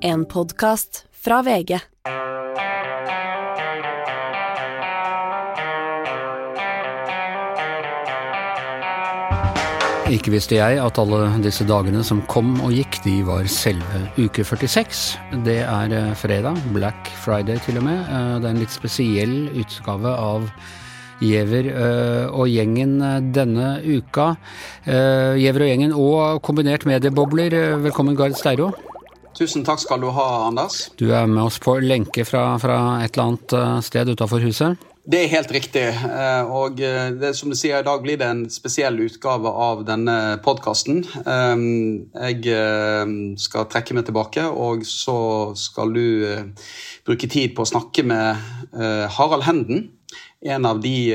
En podkast fra VG. Ikke visste jeg at alle disse dagene som kom og gikk, de var selve uke 46. Det er eh, fredag, Black Friday til og med. Eh, det er en litt spesiell utgave av Giæver eh, og gjengen denne uka. Giæver og gjengen og kombinert mediebobler. Velkommen, Gard Steiro. Tusen takk skal du ha, Anders. Du er med oss på lenke fra, fra et eller annet sted utafor huset? Det er helt riktig. Eh, og eh, det, som du sier, i dag blir det en spesiell utgave av denne podkasten. Eh, jeg skal trekke meg tilbake, og så skal du bruke tid på å snakke med Harald Henden. En av, de,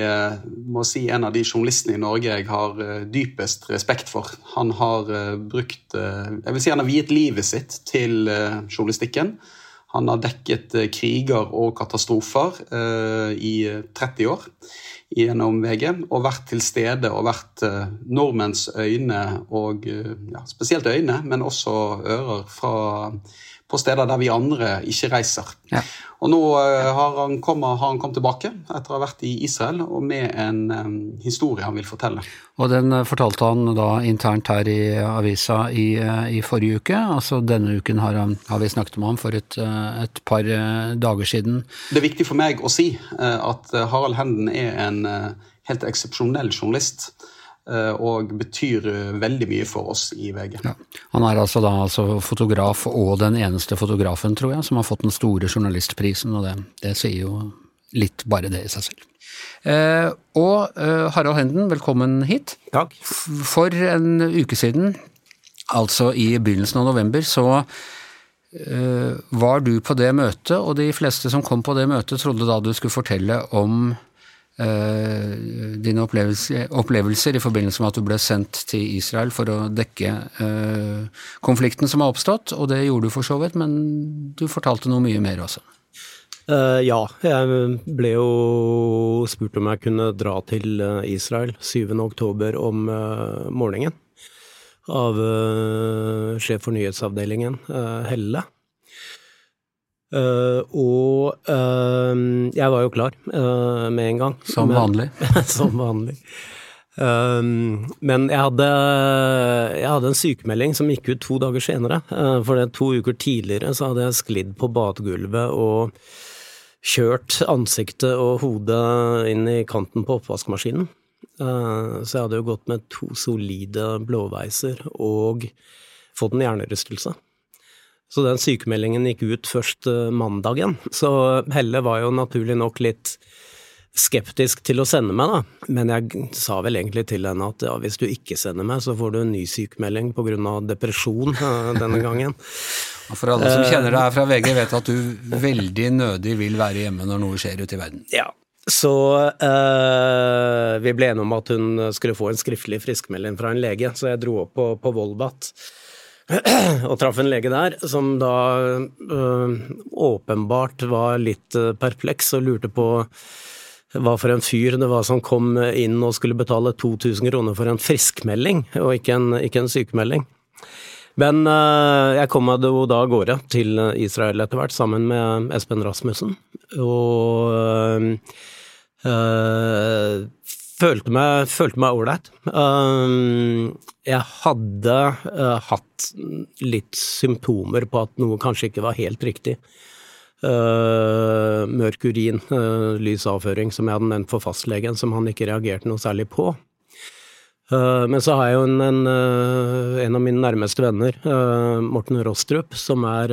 må si, en av de journalistene i Norge jeg har dypest respekt for. Han har brukt Jeg vil si han har viet livet sitt til journalistikken. Han har dekket eh, kriger og katastrofer eh, i 30 år gjennom VG, og vært til stede og vært eh, nordmenns øyne, og ja, spesielt øyne, men også ører, fra, på steder der vi andre ikke reiser. Ja. Og nå har han, kommet, har han, kommet, tilbake etter å ha vært i Israel, og med en um, historie han vil fortelle. Og den fortalte han da internt her i avisa i, i forrige uke. Altså denne uken har, han, har, vi snakket med ham for et, et, par dager siden. Det er viktig for meg å si at Harald Henden er en helt eksepsjonell journalist. Eh, og betyr eh, veldig mye for oss i VG. Ja. Han er altså da altså fotograf og den eneste fotografen, tror jeg, som har fått den store journalistprisen, og det, det sier jo litt bare det i seg selv. Eh, og eh, Harald Henden, velkommen hit. Takk. For en uke siden, altså i begynnelsen av november, så eh, var du på det møtet, og de fleste som kom på det møtet, trodde da du skulle fortelle om Eh, dine opplevelser, opplevelser, i forbindelse med at du ble sendt til Israel for å dekke uh, konflikten som har oppstått, og det gjorde du for så vidt, men du fortalte noe mye mer også. Uh, ja, jeg ble jo spurt om jeg kunne dra til Israel 7.10 om uh, morgenen av sjef for nyhetsavdelingen, Helle. Uh, og uh, jeg var jo klar uh, med en gang. Som men, vanlig. som vanlig. men jeg hadde, jeg hadde, en sykemelding som gikk ut to dager senere. for det, to uker tidligere så hadde jeg sklidd på badegulvet og kjørt ansiktet og hodet inn i kanten på oppvaskmaskinen. så jeg hadde jo gått med to solide blåveiser og fått en hjernerystelse. Så den sykemeldingen gikk ut først eh, mandagen. Så Helle var jo naturlig nok litt skeptisk til å sende meg, da. Men jeg sa vel egentlig til henne at ja, hvis du ikke sender meg, så får du en ny sykemelding pga. depresjon uh, denne gangen. For alle som kjenner deg fra VG, vet at du veldig nødig vil være hjemme når noe skjer ute i verden. Ja, så øh, vi ble enige om at hun skulle få en skriftlig friskmelding fra en lege, så jeg dro opp på, på Volvat og traff en lege der som da øh, åpenbart var litt øh, perpleks og lurte på hva for en fyr det var som kom inn og skulle betale 2000 kroner for en friskmelding, og ikke en, ikke en sykemelding. Men øh, jeg kom meg jo da av gårde til Israel etter hvert, sammen med Espen Rasmussen. Og øh, øh følte meg, følte meg ålreit. Um, jeg hadde uh, hatt litt symptomer på at noe kanskje ikke var helt riktig. Uh, mørk urin, uh, lys avføring, som jeg hadde nevnt for fastlegen, som han ikke reagerte noe særlig på. Men så har jeg jo en, en, en av mine nærmeste venner, Morten Rostrup, som er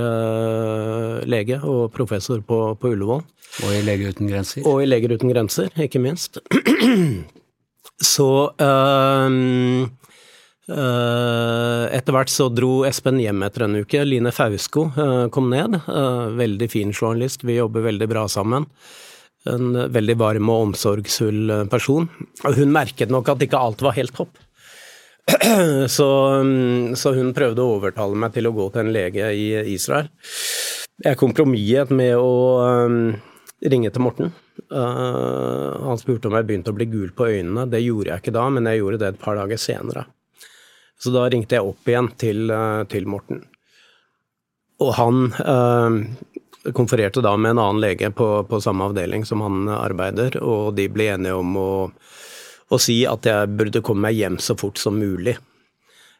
lege og professor på, på Ullevål. Og i Leger uten grenser? Og i Leger uten grenser, ikke minst. Så øh, etter hvert så dro Espen hjem etter en uke. Line Fausko øh, kom ned. Øh, veldig fin journalist, vi jobber veldig bra sammen. En veldig varm og omsorgsfull person. Hun merket nok at ikke alt var helt topp. Så, så, hun prøvde å overtale meg til å gå til en lege i Israel. Jeg kompromisset med å ringe til Morten. Uh, han spurte om jeg begynte å bli gul på øynene. Det gjorde jeg ikke da, men jeg gjorde det et par dager senere. Så da ringte jeg opp igjen til, uh, til Morten. og han konfererte da med en annen lege på, på, samme avdeling som han arbeider, og de ble enige om å, å si at jeg burde komme meg hjem så fort som mulig.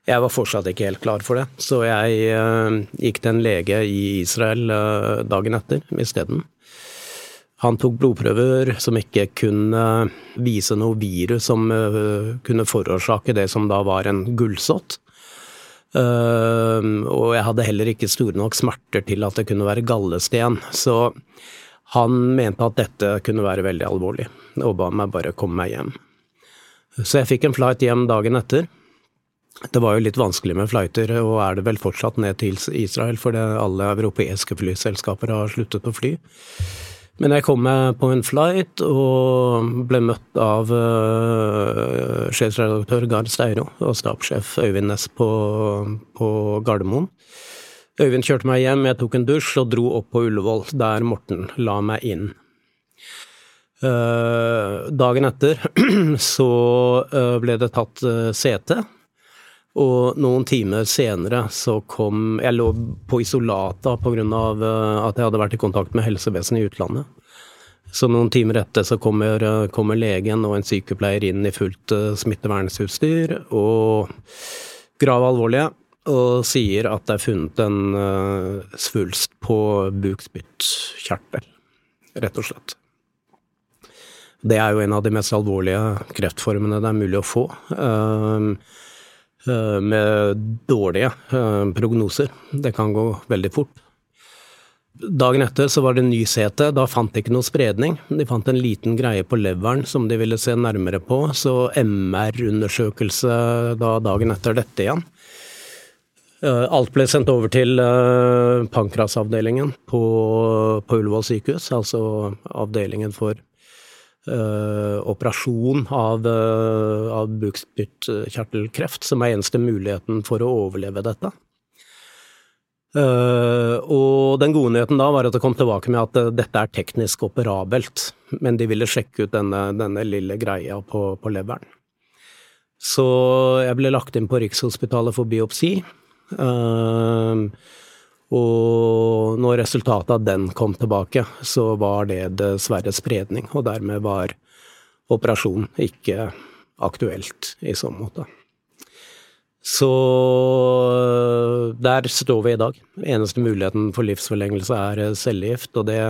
Jeg var fortsatt ikke helt klar for det, så jeg uh, gikk til en lege i Israel uh, dagen etter isteden. Han tok blodprøver som ikke kunne vise noe virus som uh, kunne forårsake det som da var en gullsott. og jeg hadde heller ikke store nok smerter til at det kunne være gallesten, så han mente at dette kunne være veldig alvorlig, og ba meg bare komme meg hjem. Så jeg fikk en flight hjem dagen etter. Det var jo litt vanskelig med flighter, og er det vel fortsatt ned til Israel, fordi alle europeiske flyselskaper har sluttet å fly. Men jeg kom meg på en flight og ble møtt av uh, sjefsredaktør Gard Steiro og stabssjef Øyvind Næss på, på, Gardermoen. Øyvind kjørte meg hjem, jeg tok en dusj og dro opp på Ullevål, der Morten la meg inn. Uh, dagen etter så uh, ble det tatt uh, sete og noen timer senere så kom Jeg lå på isolata pga. Eh, at jeg hadde vært i kontakt med helsevesenet i utlandet. Så noen timer etter så kommer, eh, kommer legen og en sykepleier inn i fullt uh, smittevernutstyr og grav alvorlige og sier at det er funnet en svulst på bukspyttkjertel, rett og slett. Det er jo en av de mest alvorlige kreftformene det er mulig å få. Uh, Eh, med dårlige eh, prognoser. Det kan gå veldig fort. Dagen etter så var det nysete, da fant de ikke noe spredning. De fant en liten greie på leveren som de ville se nærmere på, så MR-undersøkelse da dagen etter dette igjen. Eh, alt ble sendt over til pankrasavdelingen på, på Ullevål sykehus, altså avdelingen for Uh, operasjon av, uh, av bukspyttkjertelkreft, som er eneste muligheten for å overleve dette. Uh, og den gode nyheten da var at det kom tilbake med at dette er teknisk operabelt, men de ville sjekke ut denne, denne lille greia på, på, leveren. Så jeg ble lagt inn på Rikshospitalet for biopsi. Uh, og når resultatet av den kom tilbake, så var det dessverre spredning, og dermed var operasjonen ikke aktuelt i så måte. Så der står vi i dag. Eneste muligheten for livsforlengelse er cellegift, og det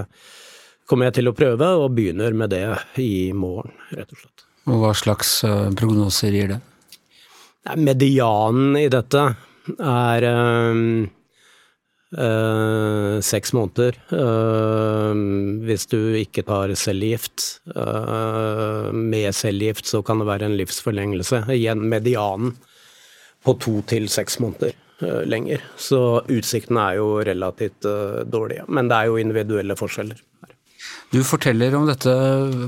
kommer jeg til å prøve, og begynner med det i morgen, rett og slett. Og hva slags eh, prognoser gir det? Medianen i dette er Uh, seks måneder eh, hvis du ikke tar cellegift. Eh, med cellegift så kan det være en livsforlengelse. Igjen medianen på to til seks måneder lenger. Så utsiktene er jo relativt dårlige. Men det er jo individuelle forskjeller. Du forteller om dette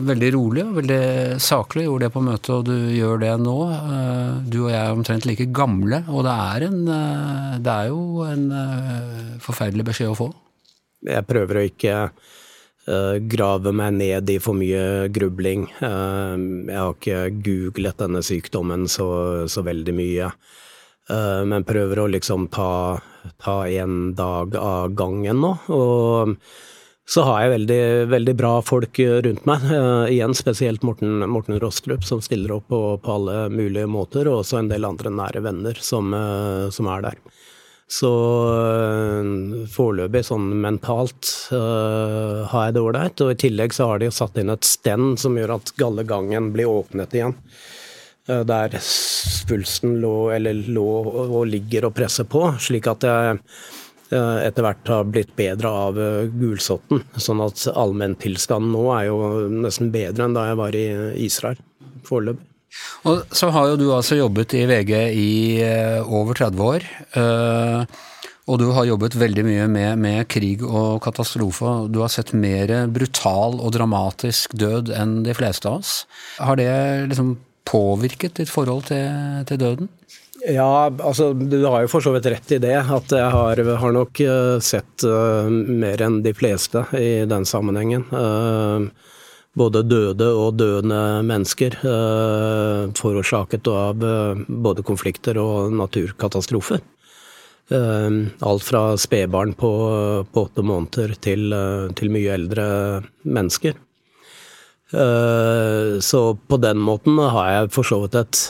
veldig rolig og veldig saklig. Gjorde det på møtet, og du gjør det nå. Eh, du og jeg er omtrent like gamle, og det er, en, eh, det er jo en eh, forferdelig beskjed å få. Jeg prøver å ikke grave meg ned i for mye grubling. Jeg har ikke googlet denne sykdommen så, så veldig mye. Men prøver å liksom ta, ta en dag av gangen nå. og så har jeg veldig, veldig bra folk rundt meg. Uh, igjen spesielt Morten, Morten Rostrup, som stiller opp på, på, alle mulige måter, og også en del andre nære venner som, uh, som er der. Så uh, foreløpig sånn mentalt har jeg det ålreit. Og i tillegg så har de satt inn et stend som gjør at gallegangen blir åpnet igjen. Der svulsten lå, eller lå og ligger og presser på, slik at jeg Eh, etter hvert har blitt bedre av eh, gulsotten. Sånn at allmenntilstanden nå er jo nesten bedre enn da jeg var i Israel foreløpig. Og så har jo du altså jobbet i VG i eh, over 30 år. Og du har jobbet veldig mye med, med, krig og katastrofe. Du har sett mer brutal og dramatisk død enn de fleste av oss. Har det liksom påvirket ditt forhold til, til døden? Ja, altså du har jo for så vidt rett i det. At jeg har, har nok uh, sett uh, mer enn de fleste i den sammenhengen. Uh, både døde og døende mennesker forårsaket av både konflikter og naturkatastrofer. Alt fra spedbarn på, på, åtte måneder til, til, mye eldre mennesker. Så på den måten har jeg for så vidt et,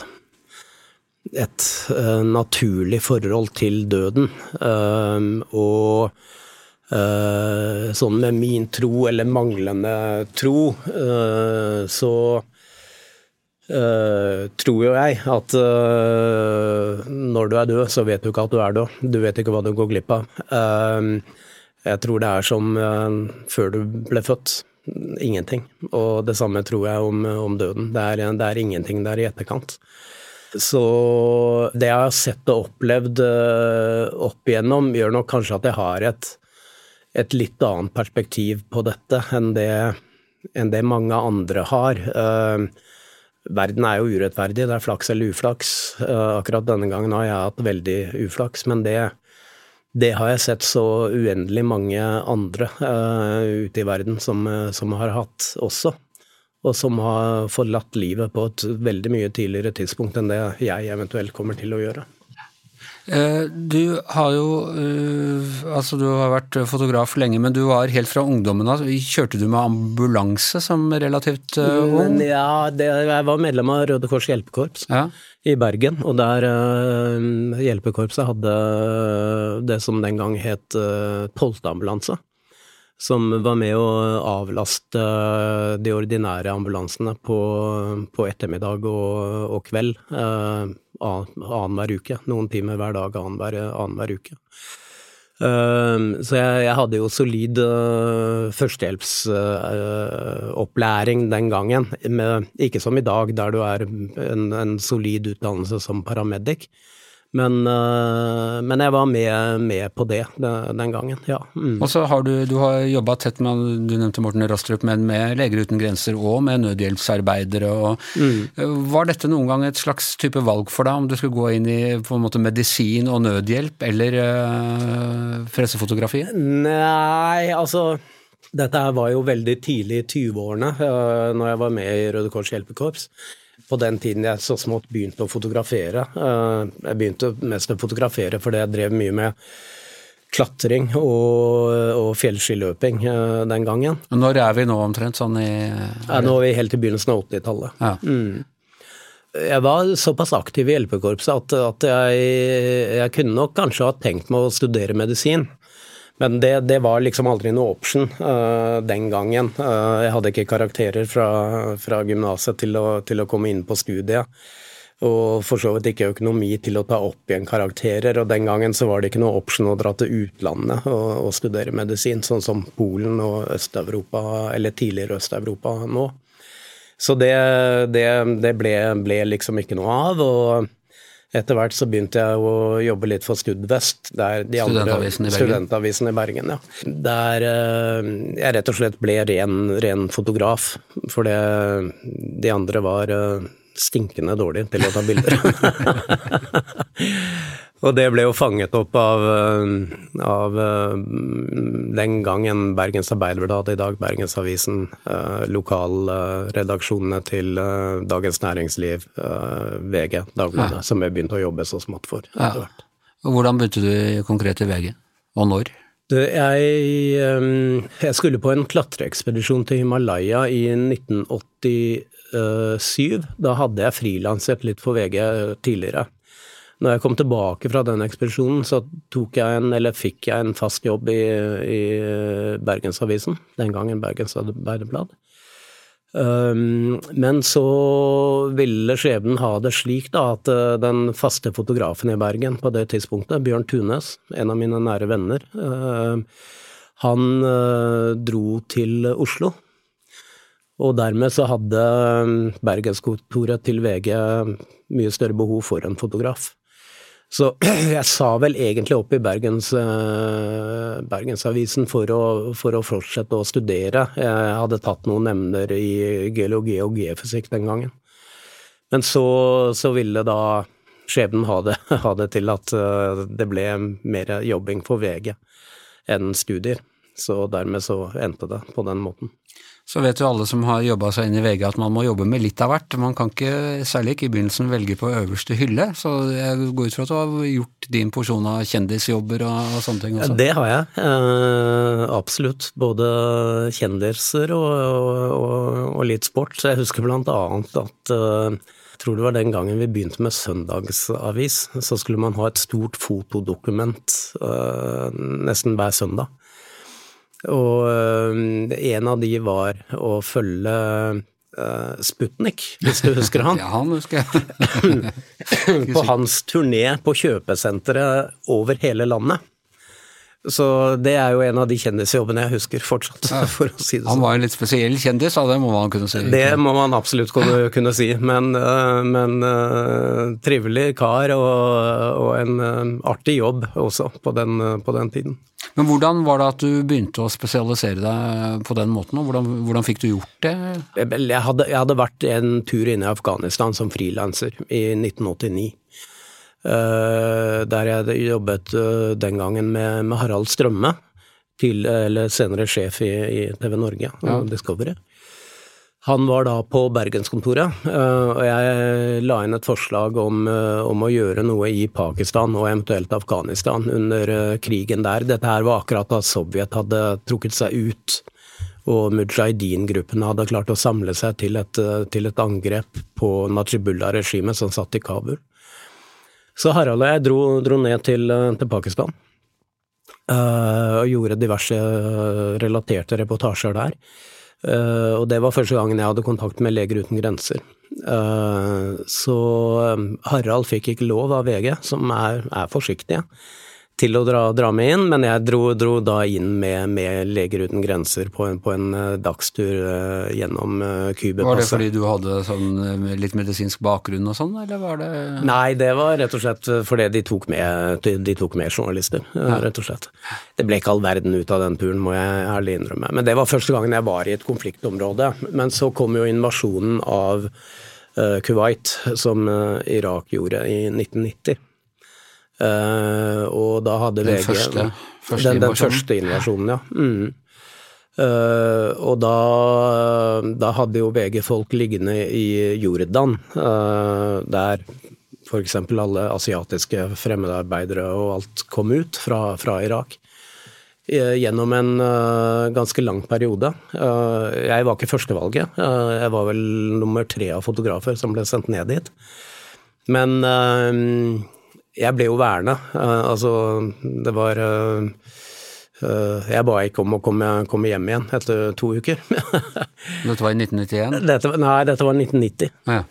et naturlig forhold til døden. Og Uh, sånn med min tro eller manglende tro, uh, så tror jo jeg at når du er død, så vet du ikke at du er død. Du vet ikke hva du går glipp av. jeg tror det er som før du ble født. Ingenting. Og det samme tror jeg om, om døden. Det er, det er ingenting der i etterkant. Så det jeg har sett og opplevd opp igjennom, gjør nok kanskje at jeg har et et litt annet perspektiv på dette enn det, enn det mange andre har. Uh, verden er jo urettferdig, det er flaks eller uflaks. Uh, akkurat denne gangen har jeg hatt veldig uflaks, men det, det har jeg sett så uendelig mange andre ute i verden som, som, har hatt også. Og som har forlatt livet på et veldig mye tidligere tidspunkt enn det jeg eventuelt kommer til å gjøre. Eh, du har jo eh, Altså, du har vært fotograf lenge, men du var helt fra ungdommen av Kjørte du med ambulanse som relativt eh, ung? Ja, det, jeg var medlem av Røde Kors hjelpekorps ja. i Bergen. Og der hjelpekorpset hadde det som den gang het tolvteambulanse som var med å avlaste de ordinære ambulansene på, på ettermiddag og, og kveld eh, annenhver uke. Noen timer hver dag annenhver annen uke. Uh, så jeg, jeg, hadde jo solid uh, førstehjelpsopplæring uh, den gangen. Med, ikke som i dag, der du er en, en solid utdannelse som paramedic. Men, eh, men, jeg var med, med, på det den gangen, ja. Mm. Og så har du, du har jobba tett med, du nevnte Morten Rastrup, men med Leger uten grenser og med nødhjelpsarbeidere. Og, mm. Var dette noen gang et slags type valg for deg, om du skulle gå inn i på en måte medisin og nødhjelp, eller øh, pressefotografi? Nei, altså dette var jo veldig tidlig i 20-årene, uh, når jeg var med i Røde Kors hjelpekorps på den tiden jeg så smått begynte å fotografere. Eh, jeg begynte mest å fotografere fordi jeg drev mye med klatring og, og fjellskiløping eh, den gangen. Når er vi nå omtrent sånn i ja, Nå er vi helt i begynnelsen av 80-tallet. Ja. Mm. Jeg var såpass aktiv i hjelpekorpset at, at jeg, jeg, kunne nok kanskje ha tenkt meg å studere medisin. Men det, det, var liksom aldri noe option uh, den gangen. Uh, jeg hadde ikke karakterer fra, fra gymnaset til, til, å komme inn på studiet. Og for så vidt ikke økonomi til å ta opp igjen karakterer. Og den gangen så var det ikke noe option å dra til utlandet og, og studere medisin, sånn som Polen og Øst-Europa, eller tidligere Øst-Europa nå. Så det, det, det ble, ble, liksom ikke noe av. og etter hvert så begynte jeg å jobbe litt for Studvest. Der de studentavisen, andre, studentavisen i Bergen. Ja. Der eh, jeg rett og slett ble ren, ren fotograf. For det, de andre var eh, stinkende dårlige til å ta bilder. Og det ble jo fanget opp av, eh, av eh, den gangen Bergens Arbeiderblad, i dag Bergensavisen, eh, lokalredaksjonene til Dagens Næringsliv, VG, Dagbladet, ja. som jeg begynte å jobbe så smått for. Ja. Og Hvordan begynte du konkret i VG, og når? Jeg, jeg, skulle på en klatreekspedisjon til Himalaya i 1987. Da hadde jeg frilanset litt for VG tidligere. Når jeg kom tilbake fra den ekspedisjonen, så tok jeg en, eller fikk jeg en fast jobb i, i Bergensavisen, den gangen Bergens Arbeiderblad. Um, men så ville skjebnen ha det slik da, at uh, den faste fotografen i Bergen på det tidspunktet, Bjørn Tunes, en av mine nære venner, uh, han uh, dro til Oslo. Og dermed så hadde Bergenskontoret til VG mye større behov for en fotograf. Så jeg sa vel egentlig opp i Bergens, uh, Bergensavisen for å, for å, fortsette å studere. Jeg hadde tatt noen emner i geologi og geofysikk den gangen. Men så, så ville da skjebnen ha det, ha det til at uh, det ble mer jobbing for VG enn studier. Så dermed så endte det på den måten. Så vet jo alle som har jobba seg inn i VG at man må jobbe med litt av hvert. Man kan ikke, særlig ikke i begynnelsen, velge på øverste hylle. Så jeg går ut fra at du har gjort din porsjon av kjendisjobber og, og sånne ting også? Det har jeg, eh, absolutt. Både kjendiser og, og, og, litt sport. Jeg husker blant annet at eh, jeg tror det var den gangen vi begynte med søndagsavis, så skulle man ha et stort fotodokument eh, nesten hver søndag. Og en av de var å følge uh, Sputnik, hvis du husker han? ja, han husker jeg. på hans turné på kjøpesenteret over hele landet. Så det er jo en av de kjendisjobbene jeg husker fortsatt, ja. for å si det sånn. Han var en litt spesiell kjendis, det må man kunne si. Det må man absolutt kunne, kunne si, men, men uh, trivelig kar og, og en uh, artig jobb også på den, på den tiden. Men hvordan var det at du begynte å spesialisere deg på den måten, og hvordan, hvordan fikk du gjort det? Jeg hadde, jeg hadde vært en tur inne i Afghanistan som frilanser i 1989. Eh, der jeg jobbet uh, den gangen med, med Harald Strømme, til, eller senere sjef i, i TV Norge, ja. Discovery. Han var da på bergenskontoret, eh, og jeg la inn et forslag om, eh, om, å gjøre noe i Pakistan og eventuelt Afghanistan under eh, krigen der. Dette her var akkurat da Sovjet hadde trukket seg ut, og mujahedin-gruppene hadde klart å samle seg til et, til et angrep på Najibullah-regimet som satt i Kabul. Så Harald og jeg dro, dro ned til, til Pakistan. og gjorde diverse relaterte reportasjer der. Uh, og det var første gangen jeg hadde kontakt med Leger uten grenser. Uh, så Harald fikk ikke lov av VG, som er, er forsiktige, til å dra, dra, med inn, men jeg dro, dro da inn med, med, Leger uten grenser på en, på en uh, dagstur uh, gjennom uh, Var det fordi du hadde sånn litt medisinsk bakgrunn og sånn, eller var det Nei, det var rett og slett fordi de tok med, de tok med journalister, ja. rett og slett. Det ble ikke all verden ut av den turen, må jeg ærlig innrømme. Men det var første gangen jeg var i et konfliktområde. Men så kom jo invasjonen av Kuwait, som Irak gjorde i 1990. Uh, og da hadde den VG første, første den, den, første invasjonen, ja. Mm. Uh, og da, da, hadde jo VG folk liggende i Jordan, uh, der f.eks. alle asiatiske fremmedarbeidere og alt kom ut fra, fra Irak. Gjennom en ganske lang periode. jeg var ikke førstevalget. jeg var vel nummer tre av fotografer som ble sendt ned dit. Men jeg ble jo værende. Uh, altså, det var uh, uh, Jeg ba ikke om å komme, komme, hjem igjen etter to uker. dette var i 1991? Dette, nei, dette var 1990. Ja.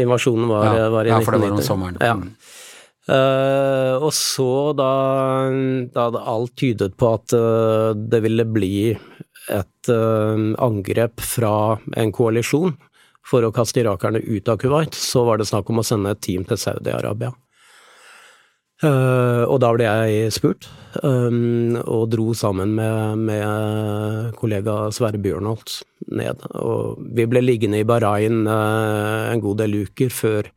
invasjonen var, ja. var, i 1990. Ja, for det var om sommeren. Ja. og så, da, da alt tydet på at det ville bli et angrep fra en koalisjon for å kaste irakerne ut av Kuwait, så var det snakk om å sende et team til Saudi-Arabia. Uh, og da ble jeg spurt, um, og dro sammen med, med kollega Sverre Bjørnholt ned. Og vi ble liggende i Bahrain uh, en god del uker før,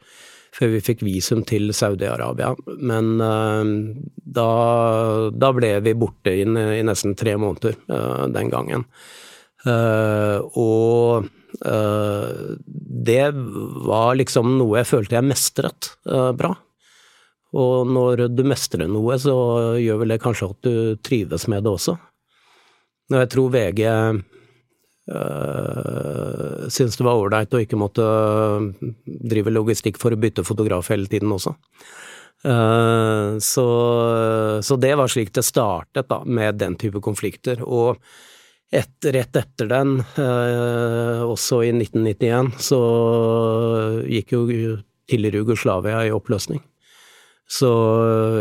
før vi fikk visum til Saudi-Arabia. Men uh, da, da, ble vi borte i, i nesten tre måneder den gangen. og det var liksom noe jeg følte jeg mestret bra. Og når du mestrer noe, så gjør vel det kanskje at du trives med det også. Og jeg tror VG øh, eh, syntes det var ålreit å ikke måtte drive logistikk for å bytte fotograf hele tiden også. Uh, så, så, det var slik det startet, da, med den type konflikter. Og et, rett etter den, uh, også i 1991, så gikk jo tidligere Jugoslavia i oppløsning. Så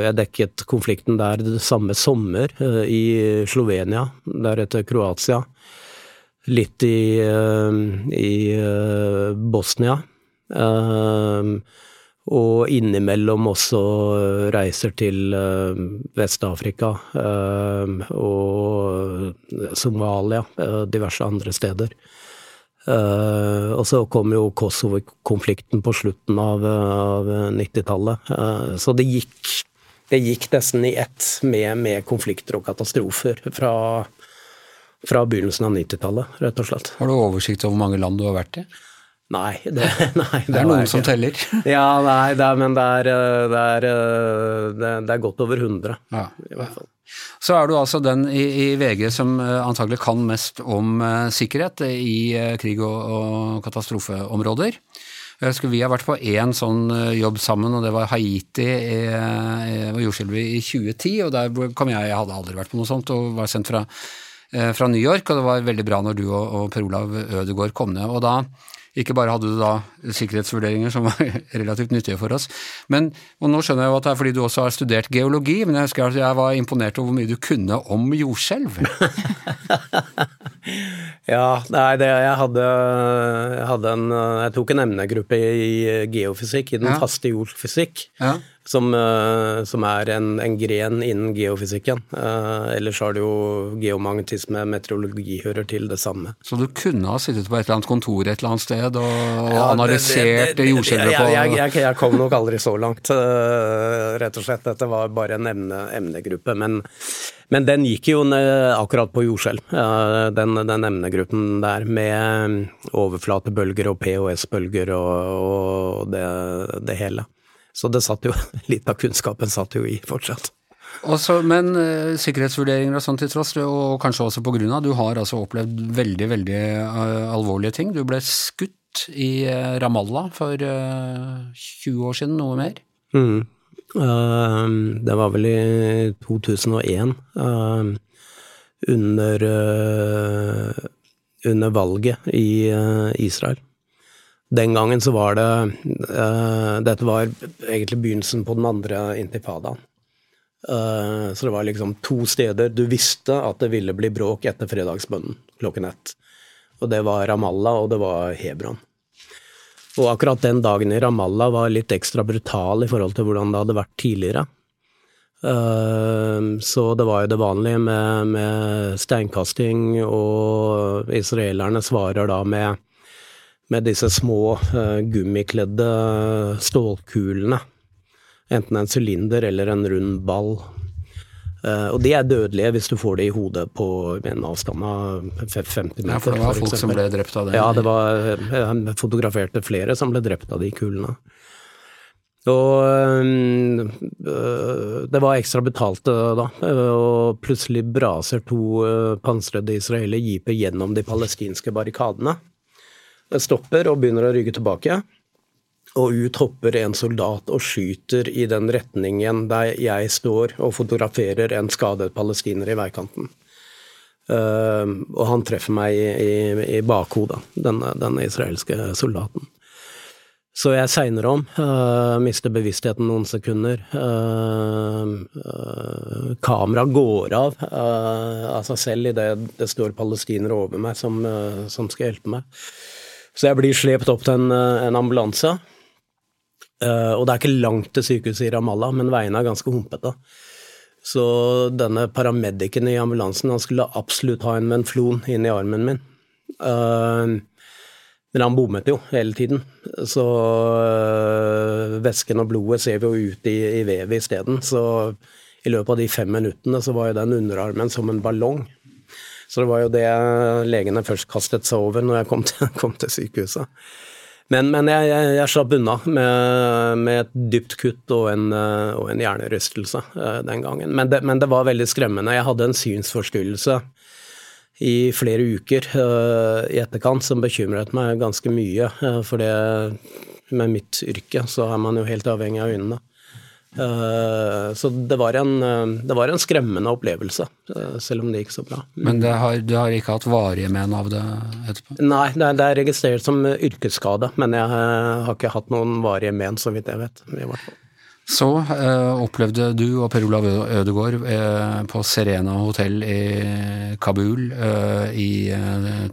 jeg dekket konflikten der det samme sommer, eh, i Slovenia, deretter Kroatia. Litt i, eh, i eh, Bosnia. Og innimellom også reiser til Vest-Afrika og Somalia, diverse andre steder. Uh, og så kom jo Kosovo-konflikten på slutten av, av 90-tallet. Uh, eh, så det gikk, det gikk nesten i ett med, med, konflikter og katastrofer fra Fra begynnelsen av 90-tallet, rett og slett. Har du oversikt over hvor mange land du har vært i? Nei, det, nei, det er noen som teller. ja, nei, det er, men det er, eh, det, er, eh, det, er, godt over 100, ja. i hvert fall. Så er du altså den i, i VG som uh, antagelig kan mest om uh, sikkerhet i uh, krig- og, og katastrofeområder. Jeg husker Vi har vært på én sånn jobb sammen, og det var Haiti og jordskjelvet i 2010. og Der kom jeg, jeg hadde aldri vært på noe sånt, og var sendt fra Eh, fra New York, og det var veldig bra når du og, og Per Olav Ødegaard kom ned. og da ikke bare hadde du da sikkerhetsvurderinger som var relativt nyttige for oss, men og nå skjønner jeg jo at det er fordi du også har studert geologi, men jeg husker at jeg var imponert over hvor mye du kunne om jordskjelv. ja, nei, det, jeg, hadde, jeg hadde en Jeg tok en emnegruppe i geofysikk, i den ja. faste jordfysikk. Ja som, eh, som er en, en, gren innen geofysikken. Uh, ellers har det jo geomagnetisme, meteorologi hører til det samme. Så du kunne ha sittet på et eller annet kontor et eller annet sted og, ja, analysert jordskjelvet på jeg, jeg, jeg, kom nok aldri så langt, uh, rett og slett. Dette var bare en emne, emnegruppe. Men, men, den gikk jo akkurat på jordskjelv, uh, den, den, emnegruppen der, med overflatebølger og POS-bølger og, og det, det hele. Så det satt jo, litt av kunnskapen satt jo i fortsatt. Også, men uh, sikkerhetsvurderinger og sånn til tross, og kanskje også på grunn av, du har altså opplevd veldig, veldig uh, alvorlige ting. Du ble skutt i uh, Ramallah for 20 år siden, noe mer? Mm. det var vel i 2001, under, under valget i Israel. Den gangen så var det uh, Dette var egentlig begynnelsen på den andre intifadaen. Uh, så det var liksom to steder du visste at det ville bli bråk etter fredagsbønnen klokken ett. Og det var Ramallah, og det var Hebron. Og akkurat den dagen i Ramallah var litt ekstra brutal i forhold til hvordan det hadde vært tidligere. Uh, så det var jo det vanlige med, med steinkasting, og israelerne svarer da med med disse små uh, gummikledde stålkulene. Enten en sylinder eller en rund ball. Uh, og de er dødelige hvis du får det i hodet på en avstand av 50 meter. Ja, for det var folk som ble drept av det? Ja, det var, jeg fotograferte flere som ble drept av de kulene. Og det var ekstra betalt da, og plutselig braser to pansrede israelere jeeper gjennom de palestinske barrikadene stopper og begynner å rygge tilbake. Og ut hopper en soldat og skyter i den retningen der jeg står og fotograferer en skadet palestiner i veikanten. Uh, og han treffer meg i, i, i bakhodet, denne, denne, israelske soldaten. Så jeg segner om, uh, mister bevisstheten noen sekunder. Uh, uh, kamera går av av seg selv idet det står palestinere over meg som, som skal hjelpe meg. Så jeg blir slept opp til en, eh, en ambulanse. Uh, og det er ikke langt til sykehuset i Ramallah, men veiene er ganske humpete. Så denne paramedicen i ambulansen han skulle absolutt ha en menflon inn i armen min. Uh, men han bommet jo hele tiden. Så uh, væsken og blodet ser vi jo ut i, i vevet isteden. Så i løpet av de fem minuttene så var jo den underarmen som en ballong. Så det var jo det legene først kastet seg over når jeg kom til, kom til sykehuset. Men, men jeg, jeg, jeg, slapp unna med, med, et dypt kutt og en, og en hjernerystelse uh, den gangen. Men det, men det, var veldig skremmende. Jeg hadde en synsforstyrrelse i flere uker uh, i etterkant som bekymret meg ganske mye. For med mitt yrke så er man jo helt avhengig av øynene. Eh, så det var, en, eh, det var, en, skremmende opplevelse, eh, selv om det gikk så bra. Men har, du har ikke hatt varige men av det etterpå? Nei, det er, det er, registrert som yrkesskade, men jeg har ikke hatt noen varige men, så vidt jeg vet. i hvert fall. Så eh, opplevde du og Per Olav Ødegaard eh, på Serena hotell i Kabul eh, i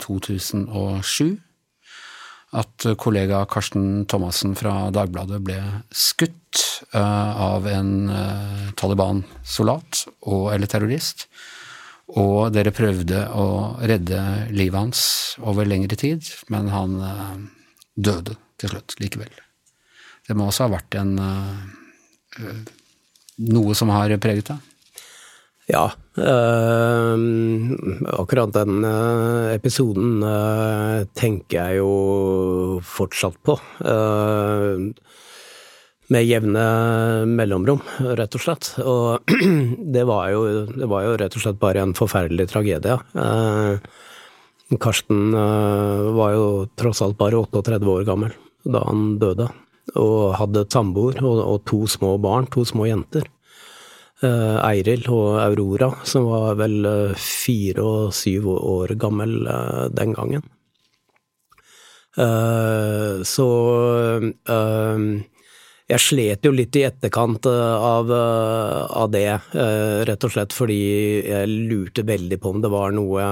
2007 at kollega Karsten Thomassen fra Dagbladet ble skutt uh, av en uh, Taliban-soldat eller terrorist. Og dere prøvde å redde livet hans over lengre tid, men han uh, døde til slutt likevel. Det må også ha vært en noe som har preget deg? Ja. Øh, akkurat den episoden øh, tenker jeg jo fortsatt på. Med jevne mellomrom, rett og slett. Og det var, jo, det var jo rett og slett bare en forferdelig tragedie. Karsten var jo tross alt bare 38 år gammel da han døde, og hadde samboer og, to små barn, to små jenter. Eh, Eiril og Aurora, som var vel eh, fire og syv år gammel eh, den gangen. Så jeg slet jo litt i etterkant av, av, det, rett og slett fordi jeg lurte veldig på om det var noe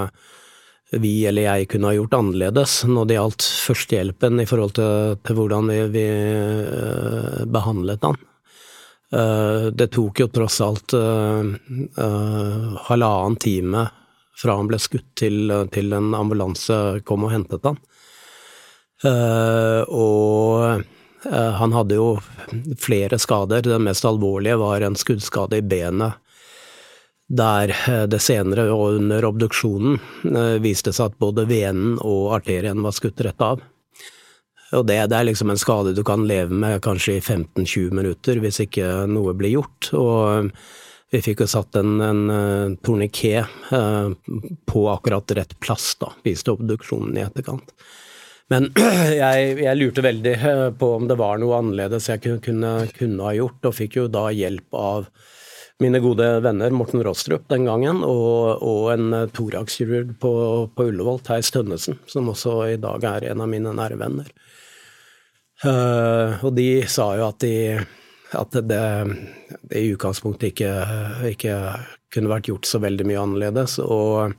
vi eller jeg kunne ha gjort annerledes når det gjaldt førstehjelpen i forhold til, til hvordan vi, vi behandlet han. Eh, det tok jo tross alt halvannen time fra han ble skutt til, til en ambulanse kom og hentet han. Og han hadde jo flere skader. Den mest alvorlige var en skuddskade i benet, der det senere og under obduksjonen viste seg at både venen og arterien var skutt rett av. Og det, det, er liksom en skade du kan leve med kanskje i 15-20 minutter hvis ikke noe blir gjort. Og vi fikk jo satt en, en torniké på akkurat rett plass, da, viste obduksjonen i etterkant. Men jeg, jeg, lurte veldig uh, på om det var noe annerledes jeg kunne, kunne, ha gjort, og fikk jo da hjelp av mine gode venner Morten Rostrup den gangen, og, og en thorakskirurg på, på Ullevål, Theis Tønnesen, som også i dag er en av mine nære venner. Uh, og de sa jo at, de, at det, det, i utgangspunktet ikke, ikke, kunne vært gjort så veldig mye annerledes. Og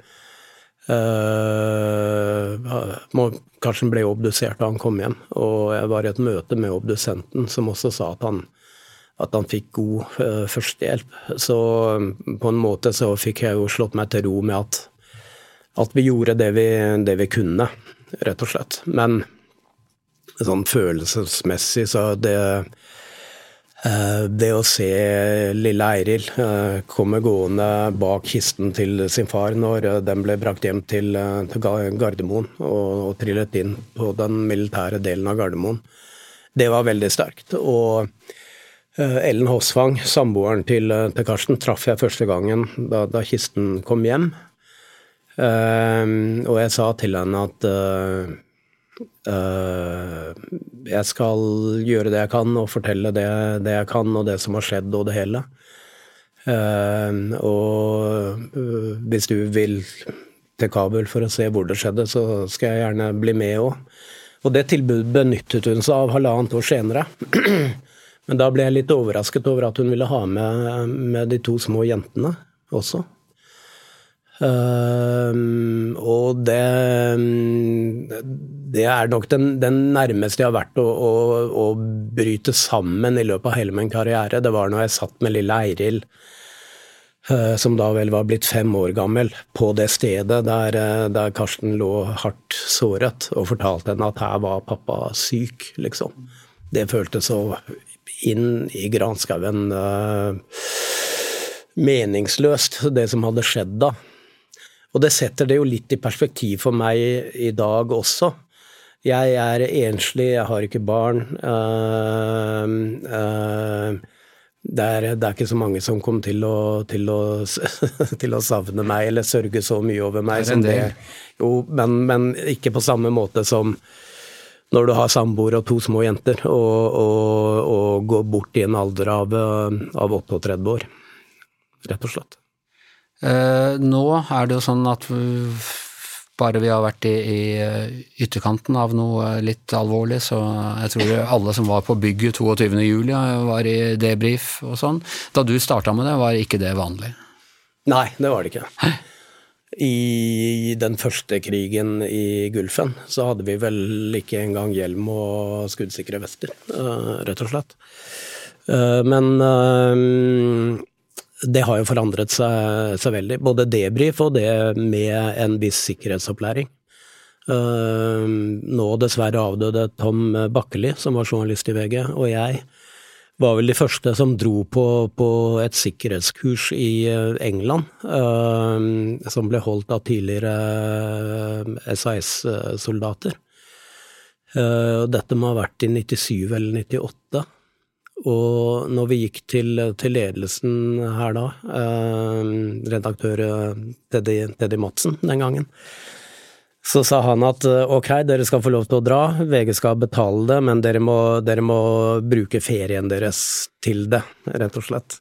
uh, kanskje ble obdusert da han kom hjem. Og jeg var i et møte med obdusenten som også sa at han, at han fikk god uh, førstehjelp. Så på en måte så fikk jeg jo slått meg til ro med at, at vi gjorde det vi, det vi kunne, rett og slett. Men sånn følelsesmessig, så det det å se lille Eiril eh, komme gående bak kisten til sin far når eh, den ble brakt hjem til, Gardermoen og, trillet inn på den militære delen av Gardermoen, det var veldig sterkt. Og Ellen Håsvang, samboeren til, Karsten, traff jeg første gangen da, da kisten kom hjem. og jeg sa til henne at jeg skal gjøre det jeg kan, og fortelle det, det, jeg kan, og det som har skjedd, og det hele. Uh, og uh, hvis du vil til Kabul for å se hvor det skjedde, så skal jeg gjerne bli med òg. Og det tilbudet benyttet hun seg av halvannet år senere. Men da ble jeg litt overrasket over at hun ville ha med, med de to små jentene også. Uh, og det, det er nok den, den, nærmeste jeg har vært å, å, å, bryte sammen i løpet av hele min karriere. Det var når jeg satt med lille Eiril, uh, som da vel var blitt fem år gammel, på det stedet der, uh, der, Karsten lå hardt såret, og fortalte henne at her var pappa syk, liksom. Det føltes så inn i granskauen uh, meningsløst, det som hadde skjedd da. Og det setter det jo litt i perspektiv for meg i dag også. Jeg er enslig, jeg har ikke barn. Uh, uh, det, er, det, er, ikke så mange som kommer til å, til, å, til å, savne meg eller sørge så mye over meg som det. Jo, men, men, ikke på samme måte som når du har samboer og to små jenter, og, og, og går bort i en alder av, av 38 år. Rett og slett. Eh, nå er det jo sånn at bare vi har vært i, i eh, ytterkanten av noe litt alvorlig, så jeg tror alle som var på bygget 22.07, var i debrief og sånn. Da du starta med det, var ikke det vanlig? Nei, det var det ikke. I den første krigen i Gulfen så hadde vi vel ikke engang hjelm og skuddsikre vester, eh, rett og slett. Men det har jo forandret seg, seg, veldig. Både debrief og det med en viss sikkerhetsopplæring. Nå dessverre avdøde Tom Bakkeli, som var journalist i VG, og jeg var vel de første som dro på, på et sikkerhetskurs i eh, England, som ble holdt av tidligere SAS-soldater. Uh, dette må ha vært i 97 eller 98. Og når vi gikk til, til ledelsen her da, eh, redaktør Teddy, Teddy Madsen den gangen, så sa han at eh, ok, dere skal få lov til å dra, VG skal betale det, men dere må, dere må bruke ferien deres til det, rett og slett.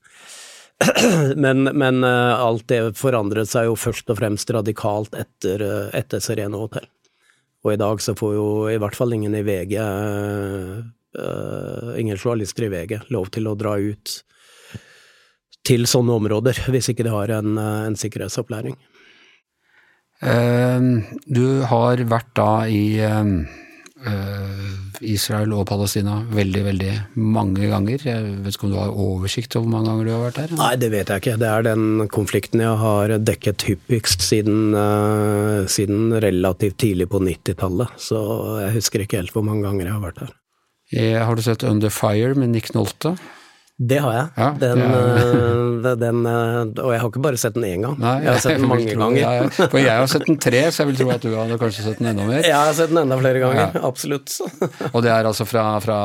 Men, men, eh, alt det forandret seg jo først og fremst radikalt etter, eh, etter Serene Hotell. Og i dag så får jo i hvert fall ingen i VG, uh, ingen journalister i VG, lov til å dra ut til sånne områder, hvis ikke de har en, en sikkerhetsopplæring. Uh, du har vært da i eh, Israel og Palestina veldig, veldig mange ganger. Jeg vet ikke om du har oversikt over hvor mange ganger du har vært der? Nei, det vet jeg ikke. Det er den konflikten jeg har dekket hyppigst siden, uh, siden relativt tidlig på 90-tallet. Så jeg husker ikke helt hvor mange ganger jeg har vært der. Jeg, har du sett Under Fire med Nick Nolte? Det har jeg. Ja, den, er... den, eh, og jeg har ikke bare sett den én gang, Nei, jeg har sett den mange ganger. Ja, ja. For jeg har sett den tre, så jeg vil tro at du hadde kanskje sett den enda mer? Jeg har sett den enda flere ganger, absolutt. og det er altså fra, fra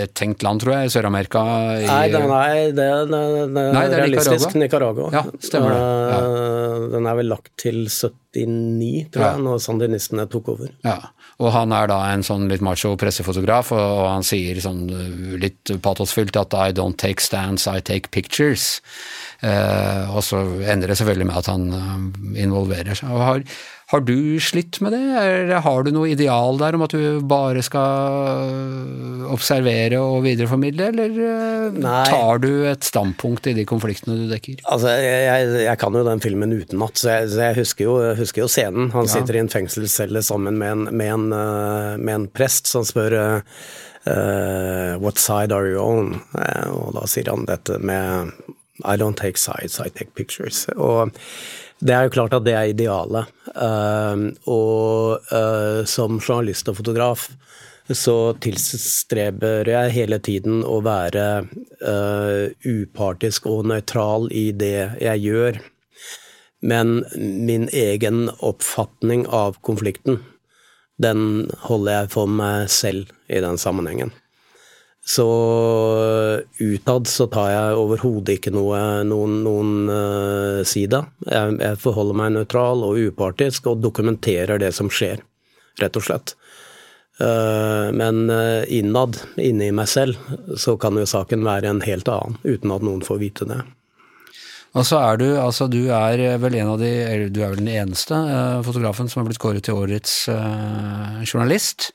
et tenkt land, tror jeg, i Sør-Amerika? Nei, det, nei, det, det, det, nei, er realistisk Nicaragua. Ja, stemmer det. Den er vel lagt til 79, tror jeg, når sandinistene tok over. Ja. Og han er da en sånn litt macho pressefotograf, og, han sier sånn uh, litt patosfylt at I don't take stands, I take pictures. Eh, og så ender det selvfølgelig med at han uh, involverer seg. Og har, har du slitt med det, eller har du noe ideal der om at du bare skal observere og videreformidle, eller eh, Nei. tar du et standpunkt i de konfliktene du dekker? Altså, jeg, jeg kan jo den filmen utenat, så jeg, så jeg husker, jo, husker, jo, scenen. Han ja. sitter i en fengselscelle sammen med en, med en, eh, med en prest som spør uh, What side are you on? Uh, og da sier han dette med I don't take sides, I take pictures. Og det er jo klart at det er idealet. Uh, og uh, som journalist og fotograf så tilstreber jeg hele tiden å være uh, upartisk og nøytral i det jeg gjør. Men min egen oppfatning av konflikten, den holder jeg for meg selv i den sammenhengen. Så utad så tar jeg overhodet ikke noe, noen, noen uh, side. Jeg, jeg, forholder meg nøytral og upartisk og dokumenterer det som skjer, rett og slett. Uh, men innad, inni meg selv, så kan jo saken være en helt annen, uten at noen får vite det. Og så er du altså du er vel en av de, eller du er vel den eneste uh, fotografen som har blitt kåret til årets journalist.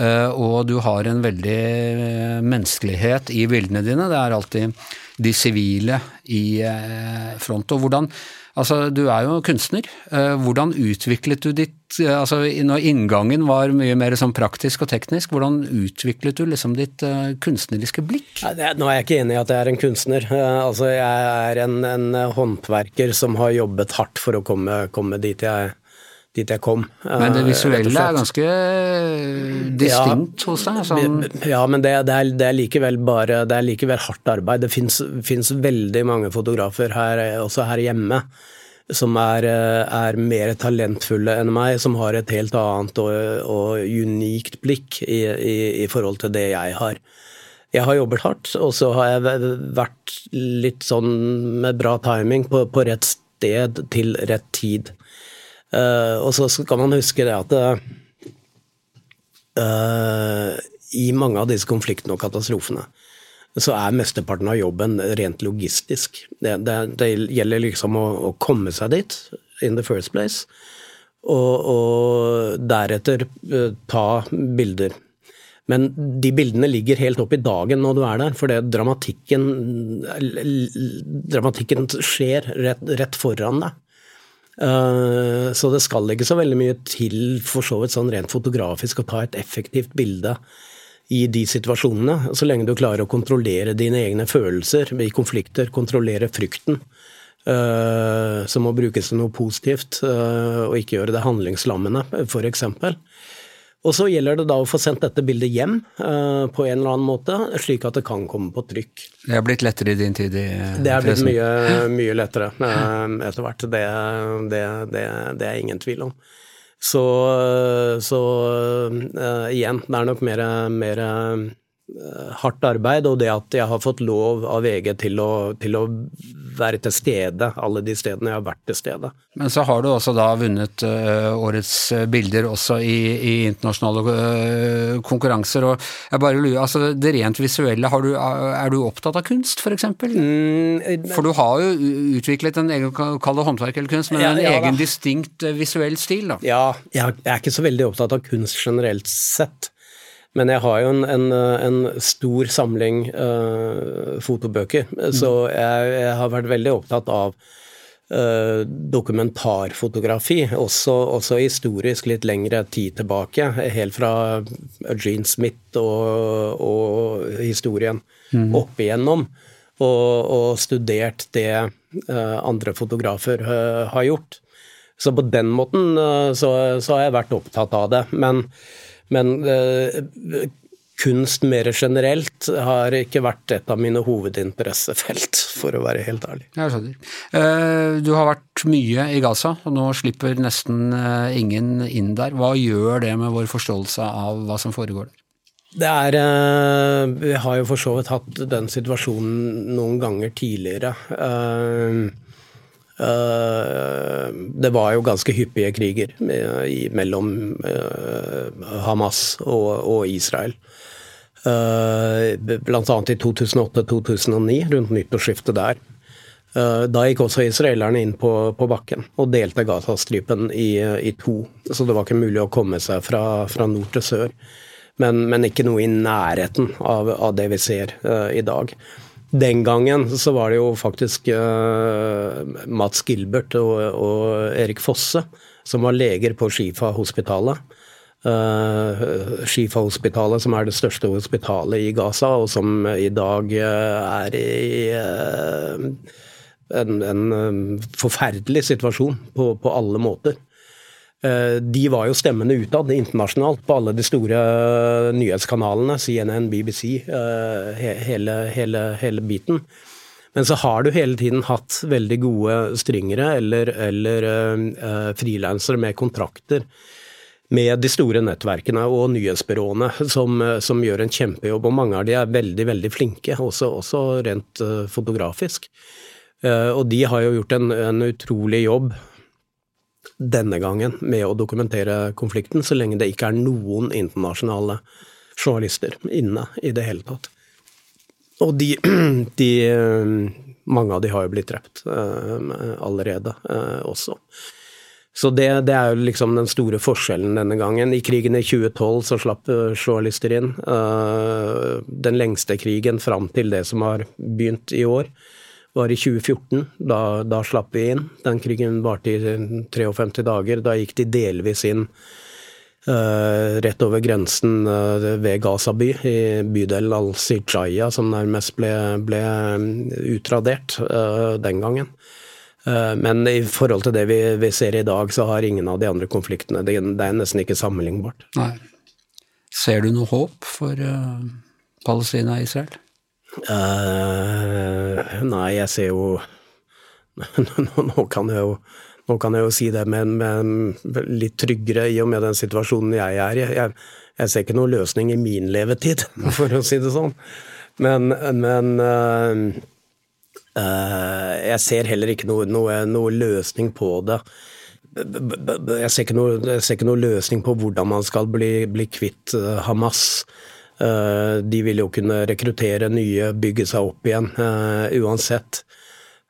Eh, og du har en veldig eh, menneskelighet i bildene dine. Det er alltid de sivile i eh, front. Og hvordan Altså, du er jo kunstner. Hvordan utviklet du ditt altså Når inngangen var mye mer sånn praktisk og teknisk, hvordan utviklet du liksom ditt kunstneriske blikk? Nå er jeg ikke enig i at jeg er en kunstner. Altså, jeg er en, en håndverker som har jobbet hardt for å komme, komme dit jeg dit jeg kom. Men det visuelle er ganske distinkt ja, hos deg? Sånn. Ja, men det, det, er, det, er, likevel bare Det er likevel hardt arbeid. Det fins veldig mange fotografer her, også her hjemme, som er, er, mer talentfulle enn meg, som har et helt annet og, og unikt blikk i, i, i, forhold til det jeg har. Jeg har jobbet hardt, og så har jeg vært litt sånn med bra timing på, på rett sted til rett tid. Uh, og så skal man huske det at uh, i mange av disse konfliktene og katastrofene så er mesteparten av jobben rent logistisk. Det, det, det gjelder liksom å, å, komme seg dit in the first place, og, og deretter uh, ta bilder. Men de bildene ligger helt opp i dagen når du er der, for det dramatikken, dramatikken skjer rett, rett foran deg. Eh, så det skal ikke så veldig mye til for så vidt sånn rent fotografisk å ta et effektivt bilde i de situasjonene, så lenge du klarer å kontrollere dine egne følelser i konflikter, kontrollere frykten, uh, som må brukes til noe positivt, uh, og ikke gjøre det handlingslammende, f.eks. Og så gjelder det da å få sendt dette bildet hjem uh, på en eller annen måte, slik at det kan komme på trykk. Det har blitt lettere i din tid i pressen? Det er blitt mye, mye lettere uh, etter hvert. Det, det, det, det, er ingen tvil om. Så, så uh, igjen, det er nok mer, mer Eh, hardt arbeid, og det at jeg har fått lov av VG til å, til å, være til stede alle de stedene jeg har vært til stede. Men så har du også da vunnet uh, årets eh, bilder også i, i internasjonale uh, konkurranser. og jeg bare lurer, altså Det rent visuelle, du, er du opptatt av kunst f.eks.? For, mm, for du har jo utviklet en egen, kall det håndverk eller kunst, men ja, en ja, egen da. distinkt visuell stil? da. Ja, jeg er ikke så veldig opptatt av kunst generelt sett. Men jeg har jo en, en, en stor samling uh, fotobøker, mm. så jeg, jeg, har vært veldig opptatt av uh, dokumentarfotografi, også, også, historisk litt lengre tid tilbake. Helt fra Eugene Smith og, og historien mm. opp igjennom. Og, og studert det uh, andre fotografer har gjort. Så på den måten så, så har jeg vært opptatt av det. Men men uh, kunst mer generelt har ikke vært et av mine hovedinteressefelt, for å være helt ærlig. Jeg skjønner. Eh, du har vært mye i Gaza, og nå slipper nesten eh, ingen inn der. Hva gjør det med vår forståelse av hva som foregår der? Det er eh, Vi har jo for så vidt hatt den situasjonen noen ganger tidligere. Eh, det var jo ganske hyppige kriger mellom eh, Hamas og, Israel. Bl.a. blant annet i 2008-2009, rundt nyttårsskiftet der. Da gikk også israelerne inn på, på bakken og delte Gazastripen i, i, to. Så det var ikke mulig å komme seg fra, fra nord til sør. Men, men, ikke noe i nærheten av, av det vi ser uh, i dag. Den gangen så var det jo faktisk uh, Mats Gilbert og, og, Erik Fosse som var leger på Shifa-hospitalet. Uh, Shifa-hospitalet som er det største hospitalet i Gaza, og som i dag uh, er i uh, en, en, forferdelig situasjon på, på alle måter. Eh, de var jo stemmene utad internasjonalt på alle de store eh, nyhetskanalene, CNN, BBC, eh, hele, hele, hele biten. Men så har du hele tiden hatt veldig gode stringere eller, eller frilansere med kontrakter med de store nettverkene og nyhetsbyråene som, som, gjør en kjempejobb. Og mange av de er veldig, veldig flinke, også, også rent fotografisk. Og de har jo gjort en, en utrolig jobb denne gangen med å dokumentere konflikten, så lenge det ikke er noen internasjonale journalister inne i det hele tatt. Og de, de Mange av de har jo blitt drept uh, allerede uh, også. Så det, det, er jo liksom den store forskjellen denne gangen. I krigen i 2012 så slapp journalister inn. den lengste krigen fram til det som har begynt i år var i 2014. Da, da slapp vi inn. Den krigen varte i 53 dager. Da gikk de delvis inn uh, rett over grensen uh, ved Gaza by, i bydelen al-Sijaya, som nærmest ble, ble utradert uh, den gangen. Men i forhold til det vi, vi, ser i dag, så har ingen av de andre konfliktene Det, det er nesten ikke sammenlignbart. Nei. Ser du noe håp for Palestina og Israel? Uh, nei, jeg ser jo nå, kan jeg jo nå kan jeg jo si det, men, men, litt tryggere i og med den situasjonen jeg er i. Jeg, jeg, ser ikke noen løsning i min levetid, for å si det sånn. Men, men uh, uh, jeg ser heller ikke noe, noe, noe, løsning på det. Jeg ser, noe, jeg ser ikke noe, løsning på hvordan man skal bli, bli kvitt Hamas. Eh, de vil jo kunne rekruttere nye, bygge seg opp igjen eh, uansett.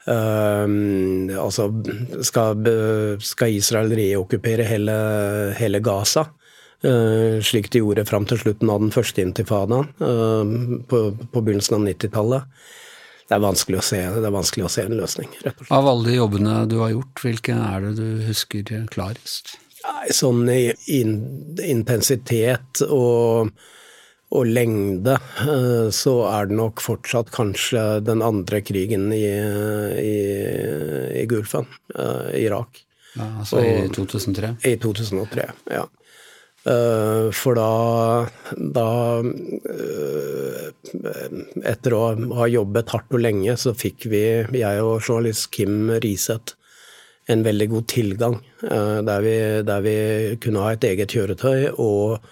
Um, altså skal, skal, Israel reokkupere hele, hele Gaza, slik de gjorde fram til slutten av den første intifadaen på, på, begynnelsen av 90-tallet. Det det er vanskelig å se en løsning, rett og slett. Av alle de jobbene du har gjort, hvilke er det du husker klarest? Sånn i intensitet og og lengde, eh, så er det nok fortsatt kanskje den andre krigen i, i, i Gulfen, uh, Irak. Ja, altså og, i 2003? I 2003, ja. For da, da Etter å ha jobbet hardt og lenge, så fikk vi, jeg og journalist Kim Riseth, en veldig god tilgang. Der vi, der vi kunne ha et eget kjøretøy og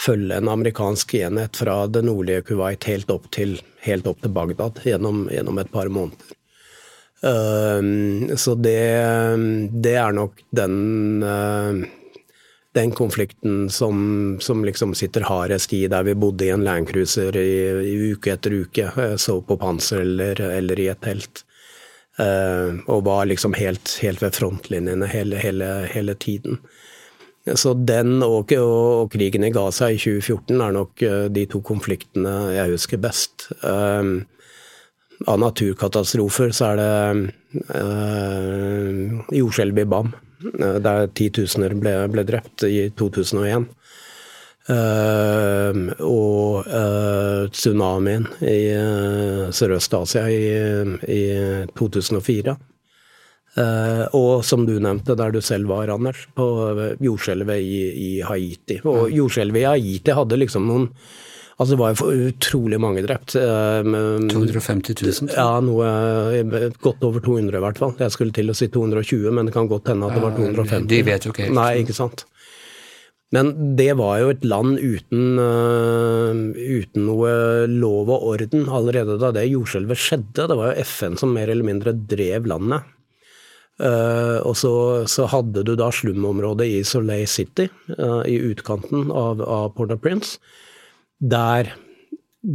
følge en amerikansk enhet fra det nordlige Kuwait helt opp til, helt opp til Bagdad gjennom, gjennom, et par måneder. Uh, så det, det, er nok den, uh, den konflikten som, som, liksom sitter hardest i, der vi bodde i en landcruiser i, i uke etter uke, så sov på panser eller, eller, i et telt. og var liksom helt, helt ved frontlinjene hele, hele, hele tiden. Så den og, og, krigen i Gaza i 2014 er nok eh, de to konfliktene jeg husker best. Um, av naturkatastrofer så er det uh, jordskjelvet i Bam, der titusener ble, ble drept i 2001. Uh, og uh, tsunamien i uh, Sørøst-Asia i, i, 2004. Uh, og som du nevnte, der du selv var, Anders, på jordskjelvet i, i, Haiti. Og mm. jordskjelvet i Haiti hadde liksom noen Altså det var jo utrolig mange drept. Uh, eh, 250 000? Ja, noe godt over 200 i hvert fall. Jeg skulle til å si 220, men det kan godt hende at det var 250. De vet jo ikke helt. Nei, ikke sant. Men det var jo et land uten, uh, uten noe lov og orden allerede da det jordskjelvet skjedde. Det var jo FN som mer eller mindre drev landet. Uh, og så, så, hadde du da slumområdet i Soleil City, uh, i utkanten av, av Port-au-Prince, der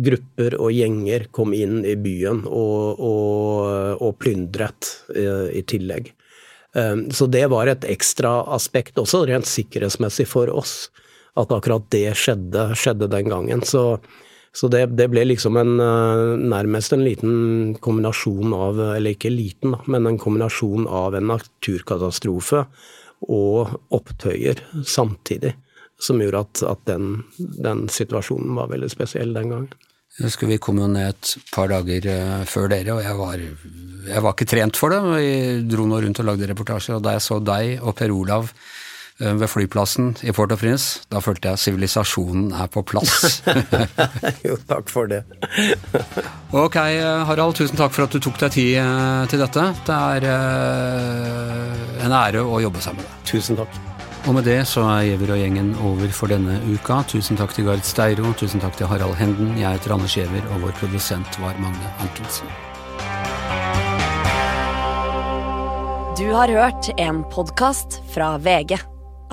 grupper og gjenger kom inn i byen og, og, og plyndret uh, i tillegg. så det var et ekstra aspekt også, rent sikkerhetsmessig for oss, at akkurat det skjedde, skjedde den gangen. Så så det, det, ble liksom en eh, nærmest en liten kombinasjon av, eller ikke liten, da, men en kombinasjon av en naturkatastrofe og opptøyer samtidig. Som gjorde at, at den, den, situasjonen var veldig spesiell den gangen. Jeg husker vi kom jo ned et par dager eh, før dere, og jeg var, jeg var ikke trent for det. Vi dro nå rundt og lagde reportasjer, og da jeg så deg og Per Olav ved flyplassen i Port-au-Prince. Da følte jeg sivilisasjonen er på plass. jo, takk for det. ok, Harald. Tusen takk for at du tok deg tid eh, til dette. Det er eh, en ære å jobbe sammen med deg. Tusen takk. Og med det så er Giæver og gjengen over for denne uka. Tusen takk til Gard Steiro, tusen takk til Harald Henden. Jeg heter Anders Giæver, og vår produsent var Magne Antonsen. Du har hørt en podkast fra VG.